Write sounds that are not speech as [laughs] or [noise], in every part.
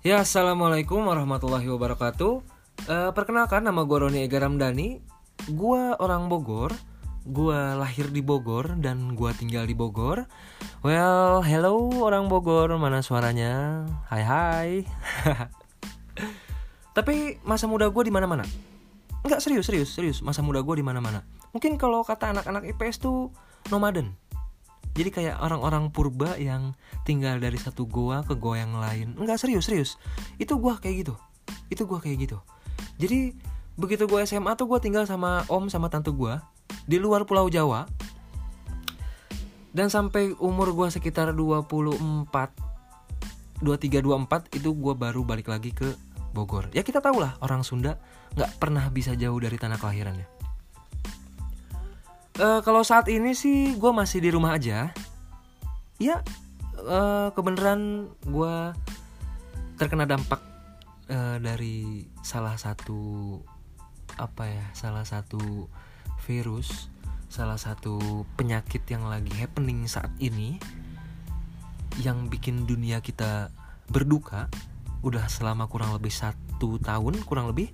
Ya, assalamualaikum warahmatullahi wabarakatuh. Eh, perkenalkan nama gue Roni Ega Ramdhani. Gue orang Bogor. Gue lahir di Bogor dan gue tinggal di Bogor. Well, hello orang Bogor, mana suaranya? Hai hai. [laughs] Tapi masa muda gue di mana-mana. Enggak serius, serius, serius. Masa muda gue di mana-mana. Mungkin kalau kata anak-anak IPS tuh nomaden. Jadi kayak orang-orang purba yang tinggal dari satu goa ke goa yang lain. Enggak serius, serius. Itu gua kayak gitu. Itu gua kayak gitu. Jadi begitu gua SMA tuh gua tinggal sama om sama tante gua di luar Pulau Jawa. Dan sampai umur gua sekitar 24 23 24 itu gua baru balik lagi ke Bogor. Ya kita tahu lah orang Sunda nggak pernah bisa jauh dari tanah kelahirannya. Uh, kalau saat ini sih gue masih di rumah aja. Ya uh, kebenaran gue terkena dampak uh, dari salah satu apa ya salah satu virus salah satu penyakit yang lagi happening saat ini yang bikin dunia kita berduka udah selama kurang lebih satu tahun kurang lebih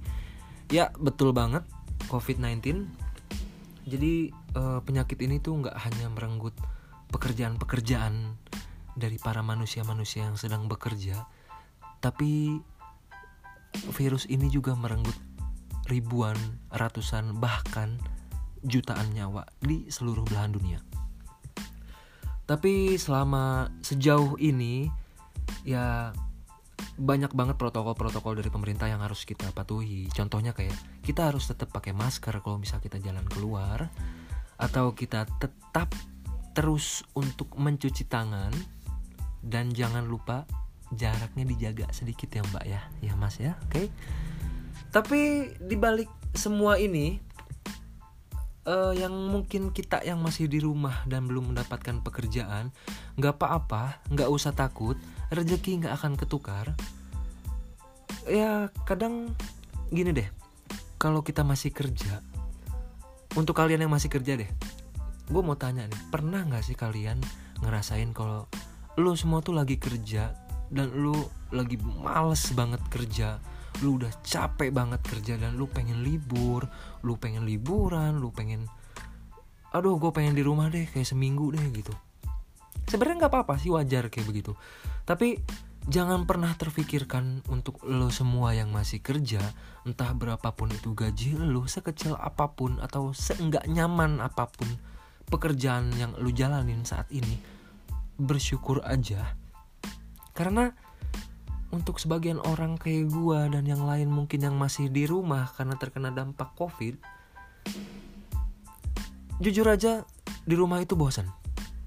ya betul banget COVID-19 jadi uh, penyakit ini tuh nggak hanya merenggut pekerjaan-pekerjaan dari para manusia-manusia yang sedang bekerja, tapi virus ini juga merenggut ribuan, ratusan, bahkan jutaan nyawa di seluruh belahan dunia. Tapi selama sejauh ini ya banyak banget protokol-protokol dari pemerintah yang harus kita patuhi. Contohnya kayak kita harus tetap pakai masker kalau bisa kita jalan keluar atau kita tetap terus untuk mencuci tangan dan jangan lupa jaraknya dijaga sedikit ya Mbak ya. Ya Mas ya. Oke. Okay? Tapi dibalik semua ini uh, yang mungkin kita yang masih di rumah dan belum mendapatkan pekerjaan nggak apa-apa nggak usah takut rezeki nggak akan ketukar ya kadang gini deh kalau kita masih kerja untuk kalian yang masih kerja deh gue mau tanya nih pernah nggak sih kalian ngerasain kalau lu semua tuh lagi kerja dan lu lagi males banget kerja lu udah capek banget kerja dan lu pengen libur lu pengen liburan lu pengen aduh gue pengen di rumah deh kayak seminggu deh gitu sebenarnya nggak apa-apa sih wajar kayak begitu. Tapi jangan pernah terfikirkan untuk lo semua yang masih kerja entah berapapun itu gaji lo sekecil apa pun atau seenggak nyaman apa pun pekerjaan yang lo jalanin saat ini bersyukur aja. Karena untuk sebagian orang kayak gua dan yang lain mungkin yang masih di rumah karena terkena dampak covid jujur aja di rumah itu bosan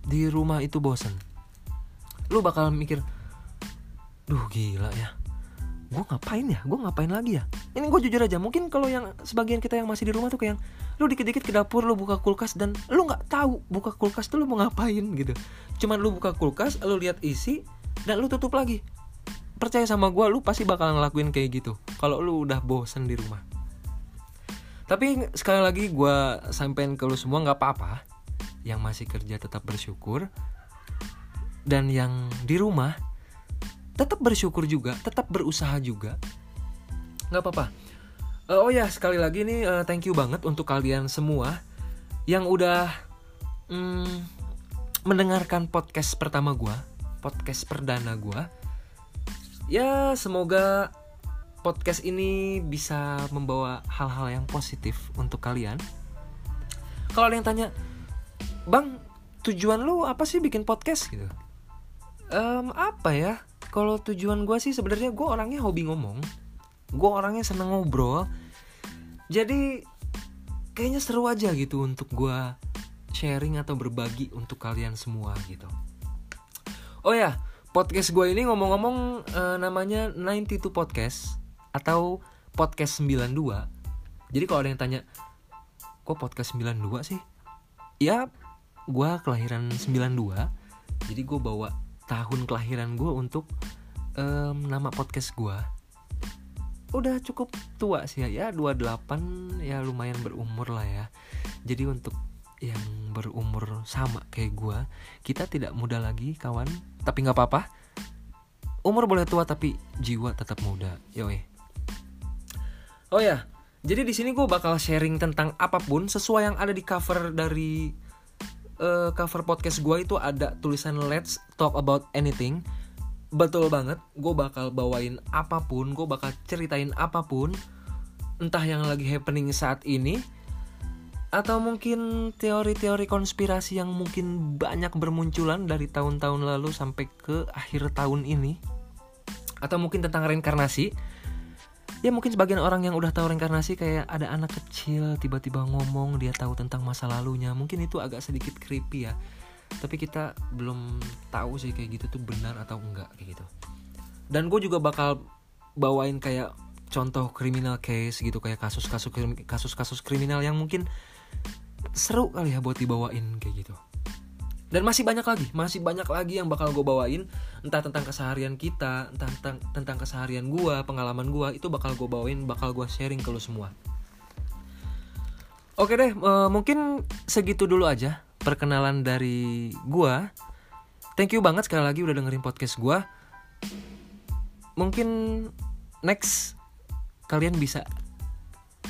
di rumah itu bosan lu bakal mikir duh gila ya. Gue ngapain ya? Gue ngapain lagi ya? Ini gue jujur aja mungkin kalau yang sebagian kita yang masih di rumah tuh kayak yang lu dikit-dikit ke dapur lu buka kulkas dan lu nggak tahu buka kulkas tuh lu mau ngapain gitu. Cuman lu buka kulkas lu lihat isi dan lu tutup lagi. Percaya sama gue lu pasti bakal ngelakuin kayak gitu kalau lu udah bosen di rumah. Tapi sekali lagi gue sampein ke lu semua nggak apa-apa yang masih kerja tetap bersyukur dan yang di rumah tetap bersyukur juga tetap berusaha juga. Nggak apa-apa. Uh, oh ya sekali lagi nih uh, thank you banget untuk kalian semua yang udah mm, mendengarkan podcast pertama gue podcast perdana gue ya semoga podcast ini bisa membawa hal-hal yang positif untuk kalian. Kalau ada yang tanya bang tujuan lu apa sih bikin podcast gitu? Um, apa ya? Kalau tujuan gue sih sebenarnya gue orangnya hobi ngomong. Gue orangnya seneng ngobrol. Jadi kayaknya seru aja gitu untuk gue sharing atau berbagi untuk kalian semua gitu. Oh ya podcast gue ini ngomong-ngomong uh, namanya 92 podcast atau podcast 92 jadi kalau ada yang tanya kok podcast 92 sih? Ya gue kelahiran 92 jadi gue bawa tahun kelahiran gue untuk um, nama podcast gue udah cukup tua sih ya ya 28 ya lumayan berumur lah ya. Jadi untuk yang berumur sama kayak gue kita tidak muda lagi kawan. Tapi nggak apa-apa. Umur boleh tua tapi jiwa tetap muda. Yoi. Oh ya. Jadi di sini gue bakal sharing tentang apa pun sesuai yang ada di cover dari uh, cover podcast gue itu ada tulisan let's talk about anything. Betul banget gue bakal bawain apa pun gue bakal ceritain apa pun entah yang lagi happening saat ini atau mungkin teori-teori konspirasi yang mungkin banyak bermunculan dari tahun-tahun lalu sampai ke akhir tahun ini atau mungkin tentang reinkarnasi ya mungkin sebagian orang yang udah tahu reinkarnasi kayak ada anak kecil tiba-tiba ngomong dia tahu tentang masa lalunya. Mungkin itu agak sedikit creepy ya. Tapi kita belum tahu sih kayak gitu tuh benar atau enggak kayak gitu. Dan gue juga bakal bawain kayak contoh kriminal case gitu kayak kasus-kasus kasus-kasus kriminal yang mungkin seru kali ya buat dibawain kayak gitu dan masih banyak lagi masih banyak lagi yang bakal gue bawain. Entah tentang keseharian kita entah tentang tentang keseharian gue pengalaman gue itu bakal gue bawain bakal gue sharing ke lo semua. Oke deh uh, mungkin segitu dulu aja perkenalan dari gue thank you banget sekali lagi udah dengerin podcast gue mungkin next kalian bisa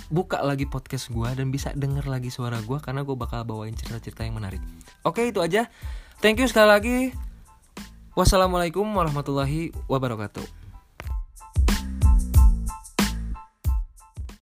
buka lagi podcast gue dan bisa denger lagi suara gue karena gue bakal bawain cerita-cerita yang menarik. Oke itu aja. Thank you sekali lagi. Wassalamualaikum warahmatullahi wabarakatuh.